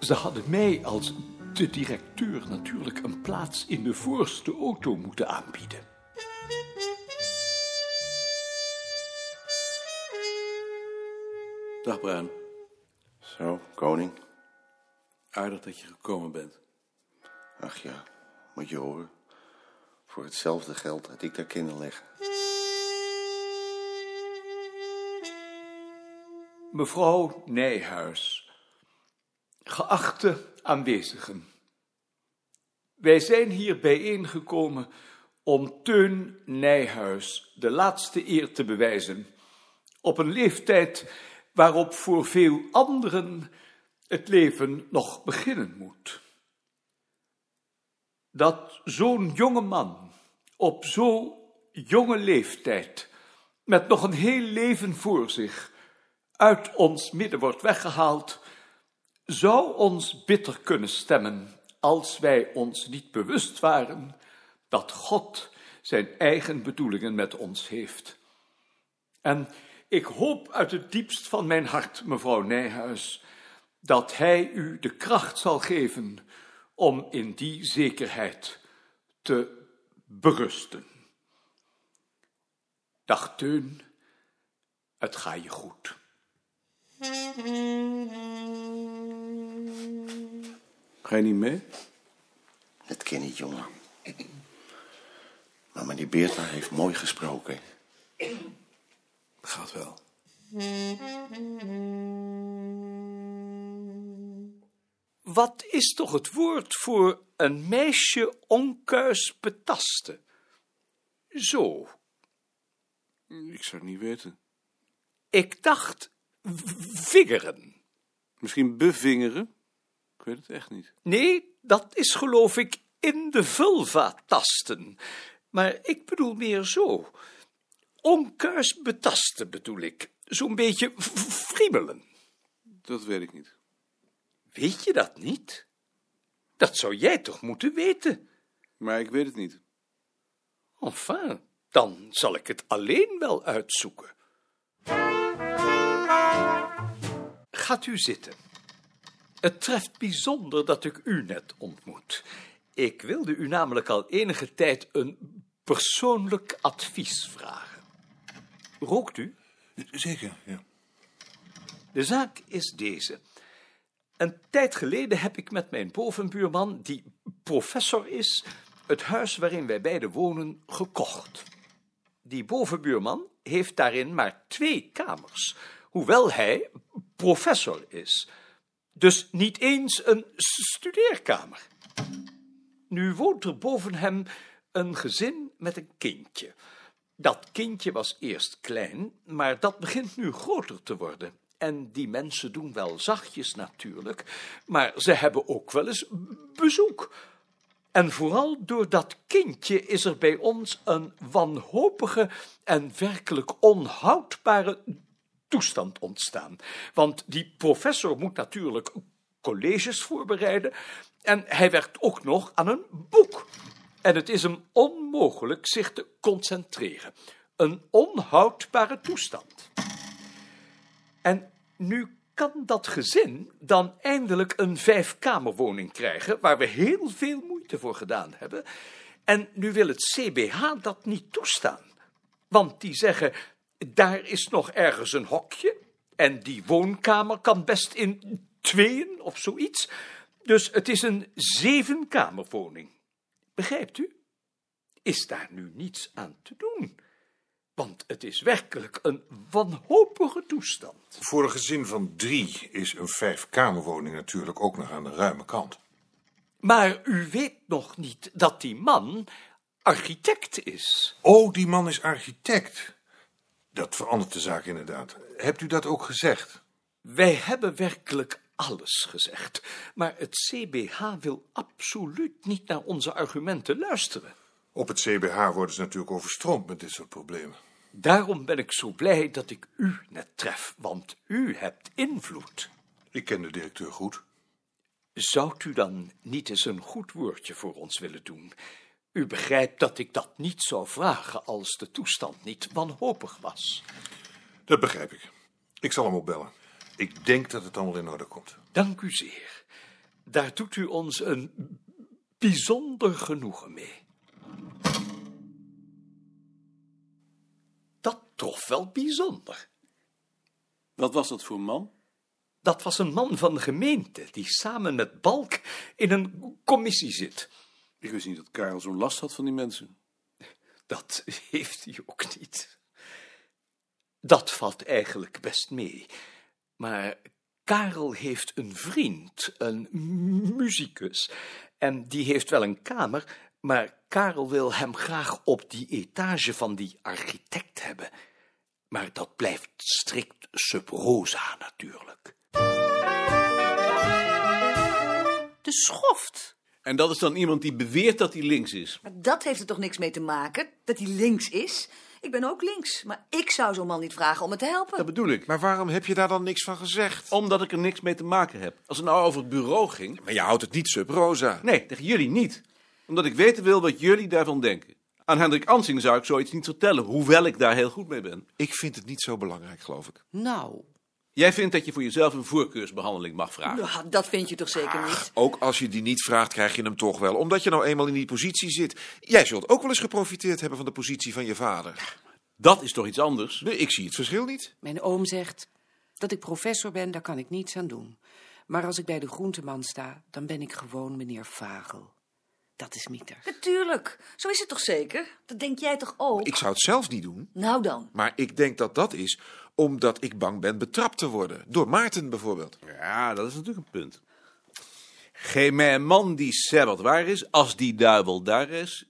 Ze hadden mij als de directeur natuurlijk een plaats in de voorste auto moeten aanbieden. Dag Bruin. Zo, koning. Aardig dat je gekomen bent. Ach ja, moet je horen. Voor hetzelfde geld had ik daar kunnen leggen. Mevrouw Nijhuis, geachte aanwezigen. Wij zijn hier bijeengekomen om Teun Nijhuis de laatste eer te bewijzen. Op een leeftijd waarop voor veel anderen het leven nog beginnen moet. Dat zo'n jonge man op zo'n jonge leeftijd, met nog een heel leven voor zich, uit ons midden wordt weggehaald, zou ons bitter kunnen stemmen als wij ons niet bewust waren dat God zijn eigen bedoelingen met ons heeft. En ik hoop uit het diepst van mijn hart, mevrouw Nijhuis, dat Hij u de kracht zal geven om in die zekerheid te berusten. Dag Teun, het ga je goed. Ga je niet mee? Het ken niet, jongen. Maar meneer Beerta heeft mooi gesproken. Gaat wel. Wat is toch het woord voor een meisje onkuis betasten? Zo, Ik zou het niet weten. ik dacht vingeren. Misschien bevingeren? Ik weet het echt niet. Nee, dat is geloof ik in de vulva tasten. Maar ik bedoel meer zo. Onkuis betasten bedoel ik. Zo'n beetje friemelen. Dat weet ik niet. Weet je dat niet? Dat zou jij toch moeten weten? Maar ik weet het niet. Enfin, dan zal ik het alleen wel uitzoeken. Gaat u zitten. Het treft bijzonder dat ik u net ontmoet. Ik wilde u namelijk al enige tijd een persoonlijk advies vragen. Rookt u? Zeker, ja. De zaak is deze. Een tijd geleden heb ik met mijn bovenbuurman, die professor is, het huis waarin wij beiden wonen, gekocht. Die bovenbuurman heeft daarin maar twee kamers, hoewel hij professor is. Dus niet eens een studeerkamer. Nu woont er boven hem een gezin met een kindje. Dat kindje was eerst klein, maar dat begint nu groter te worden. En die mensen doen wel zachtjes natuurlijk, maar ze hebben ook wel eens bezoek. En vooral door dat kindje is er bij ons een wanhopige en werkelijk onhoudbare toestand ontstaan. Want die professor moet natuurlijk colleges voorbereiden en hij werkt ook nog aan een boek. En het is hem onmogelijk zich te concentreren. Een onhoudbare toestand. En nu kan dat gezin dan eindelijk een vijfkamerwoning krijgen, waar we heel veel moeite voor gedaan hebben. En nu wil het CBH dat niet toestaan. Want die zeggen, daar is nog ergens een hokje en die woonkamer kan best in tweeën of zoiets. Dus het is een zevenkamerwoning. Begrijpt u? Is daar nu niets aan te doen? Want het is werkelijk een wanhopige toestand. Voor een gezin van drie is een vijfkamerwoning natuurlijk ook nog aan de ruime kant. Maar u weet nog niet dat die man architect is. Oh, die man is architect. Dat verandert de zaak inderdaad. Hebt u dat ook gezegd? Wij hebben werkelijk alles gezegd, maar het CBH wil absoluut niet naar onze argumenten luisteren. Op het CBH worden ze natuurlijk overstroomd met dit soort problemen. Daarom ben ik zo blij dat ik u net tref, want u hebt invloed. Ik ken de directeur goed. Zou u dan niet eens een goed woordje voor ons willen doen? U begrijpt dat ik dat niet zou vragen als de toestand niet wanhopig was. Dat begrijp ik. Ik zal hem opbellen. Ik denk dat het allemaal in orde komt. Dank u zeer. Daar doet u ons een bijzonder genoegen mee. Dat trof wel bijzonder. Wat was dat voor man? Dat was een man van de gemeente die samen met Balk in een commissie zit. Ik wist niet dat Karel zo'n last had van die mensen. Dat heeft hij ook niet. Dat valt eigenlijk best mee. Maar Karel heeft een vriend, een muzikus. En die heeft wel een kamer, maar Karel wil hem graag op die etage van die architect hebben. Maar dat blijft strikt sub rosa natuurlijk. De schoft. En dat is dan iemand die beweert dat hij links is. Maar dat heeft er toch niks mee te maken, dat hij links is? Ik ben ook links, maar ik zou zo'n man niet vragen om me te helpen. Dat bedoel ik. Maar waarom heb je daar dan niks van gezegd? Omdat ik er niks mee te maken heb. Als het nou over het bureau ging... Maar je houdt het niet sub rosa. Nee, tegen jullie niet. Omdat ik weten wil wat jullie daarvan denken. Aan Hendrik Ansing zou ik zoiets niet vertellen, hoewel ik daar heel goed mee ben. Ik vind het niet zo belangrijk, geloof ik. Nou, Jij vindt dat je voor jezelf een voorkeursbehandeling mag vragen. nou, dat vind je toch zeker niet? Ook als je die niet vraagt, krijg je hem toch wel. Omdat je nou eenmaal in die positie zit. Jij zult ook wel eens geprofiteerd hebben van de positie van je vader. Dat is toch iets anders? Nee, ik zie het verschil niet. Mijn oom zegt dat ik professor ben, daar kan ik niets aan doen. Maar als ik bij de groenteman sta, dan ben ik gewoon meneer Vagel. Dat is Mieter. Natuurlijk, zo is het toch zeker? Dat denk jij toch ook? Ik zou het zelf niet doen. Nou dan. Maar ik denk dat dat is omdat ik bang ben betrapt te worden. Door Maarten bijvoorbeeld. Ja, dat is natuurlijk een punt. Geef mij een man die zei wat waar is, als die duivel daar is.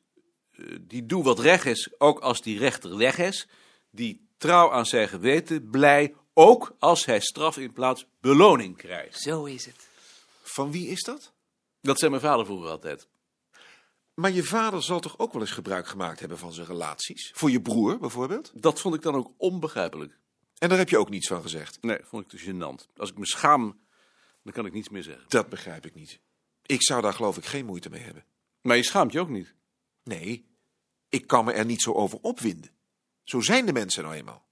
eh, Die doe wat recht is, ook als die rechter weg is. Die trouw aan zijn geweten, blij, ook als hij straf in plaats beloning krijgt. Zo is het. Van wie is dat? Dat zei mijn vader vroeger altijd. Maar je vader zal toch ook wel eens gebruik gemaakt hebben van zijn relaties? Voor je broer bijvoorbeeld? Dat vond ik dan ook onbegrijpelijk. En daar heb je ook niets van gezegd. Nee, vond ik te gênant. Als ik me schaam, dan kan ik niets meer zeggen. Dat begrijp ik niet. Ik zou daar geloof ik geen moeite mee hebben. Maar je schaamt je ook niet. Nee, ik kan me er niet zo over opwinden. Zo zijn de mensen nou eenmaal.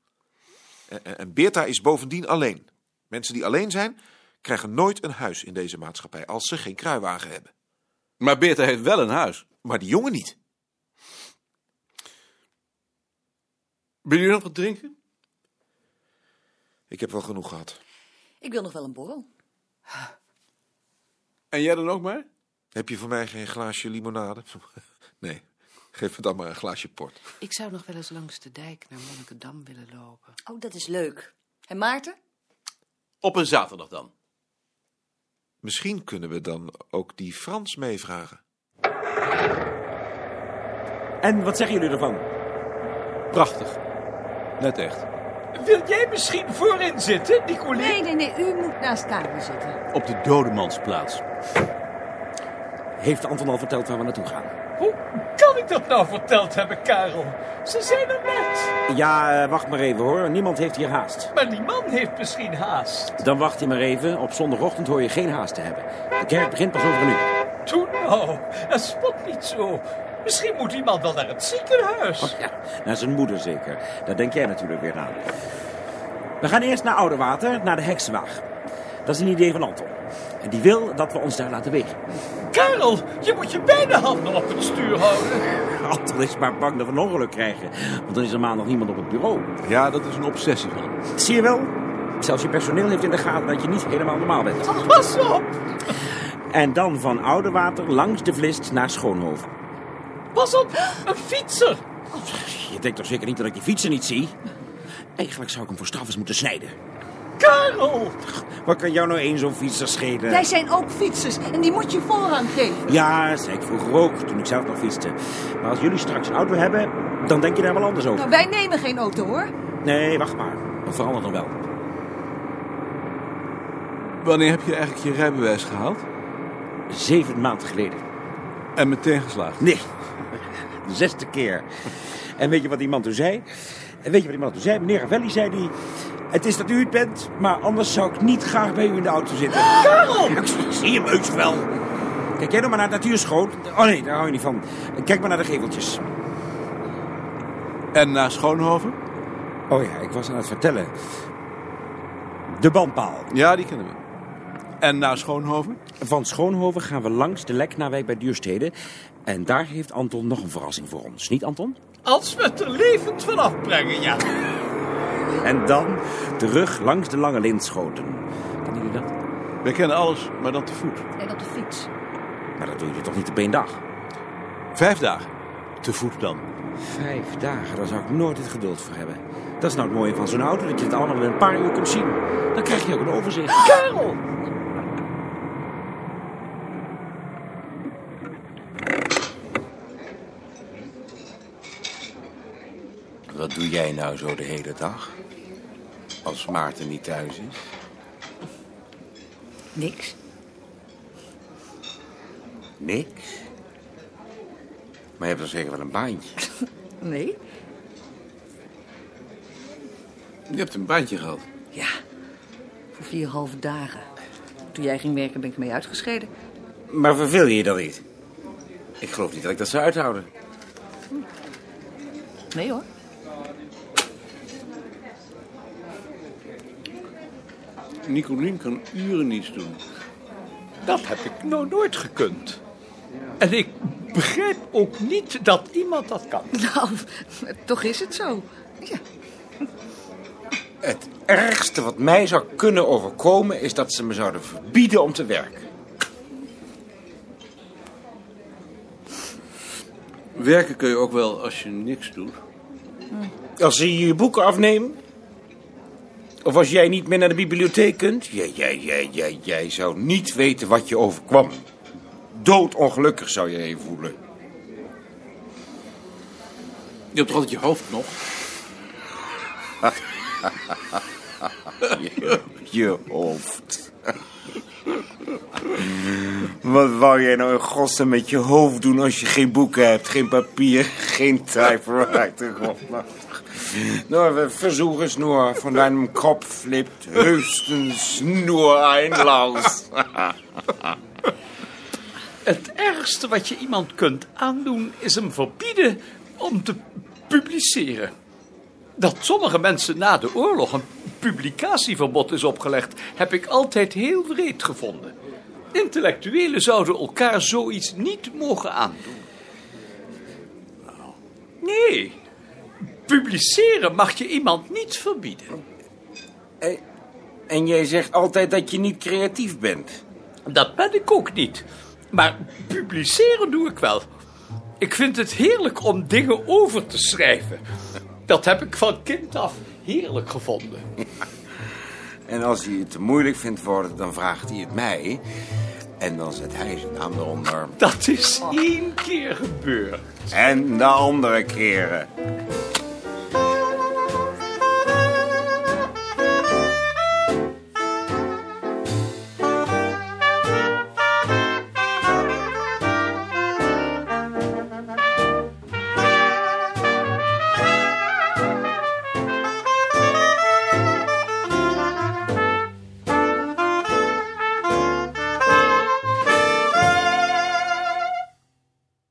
En, Beerta is bovendien alleen. Mensen die alleen zijn, krijgen nooit een huis in deze maatschappij als ze geen kruiwagen hebben. Maar Beerta heeft wel een huis. Maar die jongen niet. Wil je nog wat drinken? Ik heb wel genoeg gehad. Ik wil nog wel een borrel. En jij dan ook maar? Heb je voor mij geen glaasje limonade? Nee, geef me dan maar een glaasje port. Ik zou nog wel eens langs de dijk naar Monnikendam willen lopen. Oh, dat is leuk. En Maarten? Op een zaterdag dan. Misschien kunnen we dan ook die Frans meevragen. En wat zeggen jullie ervan? Prachtig. Net echt. Wil jij misschien voorin zitten, Nicolé? Nee, nee, nee, u moet naast Karel zitten. Op de dodemansplaats. Heeft Anton al verteld waar we naartoe gaan? Hoe kan ik dat nou verteld hebben, Karel? Ze zijn er net. Ja, eh, wacht maar even hoor. Niemand heeft hier haast. Maar die man heeft misschien haast. Dan wacht je maar even. Op zondagochtend hoor je geen haast te hebben. De kerk begint pas over een uur. Toen nou, en spot niet zo. Misschien moet die man wel naar het ziekenhuis. Ja, naar zijn moeder zeker. Daar denk jij natuurlijk weer aan. We gaan eerst naar Oudewater, naar de heksenwaag. Dat is een idee van Anton. En die wil dat we ons daar laten wegen. Karel, je moet je beide handen op het stuur houden. Anton is maar bang dat we een ongeluk krijgen. Want dan is er maandag niemand op het bureau. Ja, dat is een obsessie van hem. Zie je wel? Zelfs je personeel heeft in de gaten dat je niet helemaal normaal bent. Pas op, En dan van Oudewater langs de Vlist naar Schoonhoven. pas op, een fietser. Je denkt toch zeker niet dat ik die fietsen niet zie? Eigenlijk zou ik hem voor straf eens moeten snijden. Karel, Wat kan jou nou één zo'n fietser schelen? Wij zijn ook fietsers en die moet je voorrang geven. Ja, zei ik vroeger ook, toen ik zelf nog fietste. Maar als jullie straks een auto hebben, dan denk je daar wel anders over. Nou, wij nemen geen auto hoor. Nee, wacht maar. Dat verandert nog wel. Wanneer heb je eigenlijk je rijbewijs gehaald? Zeven maanden geleden. En meteen geslaagd. Nee, de zesde keer. En weet je wat die man toen zei? En weet je wat die man toen zei? Meneer Ravelli zei die... Het is dat u het bent, maar anders zou ik niet graag bij u in de auto zitten. Karel! Ik zie hem heus wel. Kijk jij nou maar naar het natuurschoon. Oh nee, daar hou je niet van. Kijk maar naar de geveltjes. En naar Schoonhoven? Oh ja, ik was aan het vertellen. De bandpaal. Ja, die kennen we. En naar Schoonhoven? Van Schoonhoven gaan we langs de Leknawijk bij Duurstede. En daar heeft Anton nog een verrassing voor ons. Niet, Anton? Als we het er levend vanaf brengen, ja. En dan terug langs de Lange Lindschoten. Kennen jullie dat? We kennen alles, maar dan te voet. En op de fiets. Maar dat doe je toch niet op één dag? Vijf dagen. Te voet dan. Vijf dagen, daar zou ik nooit het geduld voor hebben. Dat is nou het mooie van zo'n auto, dat je het allemaal in een paar uur kunt zien. Dan krijg je ook een overzicht. Karel! Doe jij nou zo de hele dag? Als Maarten niet thuis is? Niks. Niks. Maar je hebt dan zeker wel een baantje. Nee? Je hebt een baantje gehad. Ja. Voor vier halve dagen. Toen jij ging werken ben ik mee uitgescheiden. Maar verveel je je dan niet? Ik geloof niet dat ik dat zou uithouden. Nee hoor. Nicolien kan uren niets doen. Dat heb ik nou nooit gekund. En ik begrijp ook niet dat iemand dat kan. Nou, toch is het zo. Ja. Het ergste wat mij zou kunnen overkomen is dat ze me zouden verbieden om te werken. Werken kun je ook wel als je niks doet. Als ze je je boeken afnemen? Of als jij niet meer naar de bibliotheek kunt? Jij, jij, jij, jij, jij zou niet weten wat je overkwam. Doodongelukkig zou je je voelen. Je hebt toch altijd je hoofd nog? Je, je hoofd. Wat wou jij nou in godsnaam met je hoofd doen als je geen boeken hebt, geen papier, geen typewriter? Nou, versuch nur, von deinem Kopf lebt höchstens nur ein Laus. Het ergste wat je iemand kunt aandoen is hem verbieden om te publiceren. Dat sommige mensen na de oorlog een publicatieverbod is opgelegd, heb ik altijd heel wreed gevonden. Intellectuelen zouden elkaar zoiets niet mogen aandoen. Nee, publiceren mag je iemand niet verbieden. En jij zegt altijd dat je niet creatief bent. Dat ben ik ook niet. Maar publiceren doe ik wel. Ik vind het heerlijk om dingen over te schrijven. Dat heb ik van kind af heerlijk gevonden. En als hij het te moeilijk vindt worden, dan vraagt hij het mij. En dan zet hij zijn naam eronder. Dat is één keer gebeurd. En de andere keren.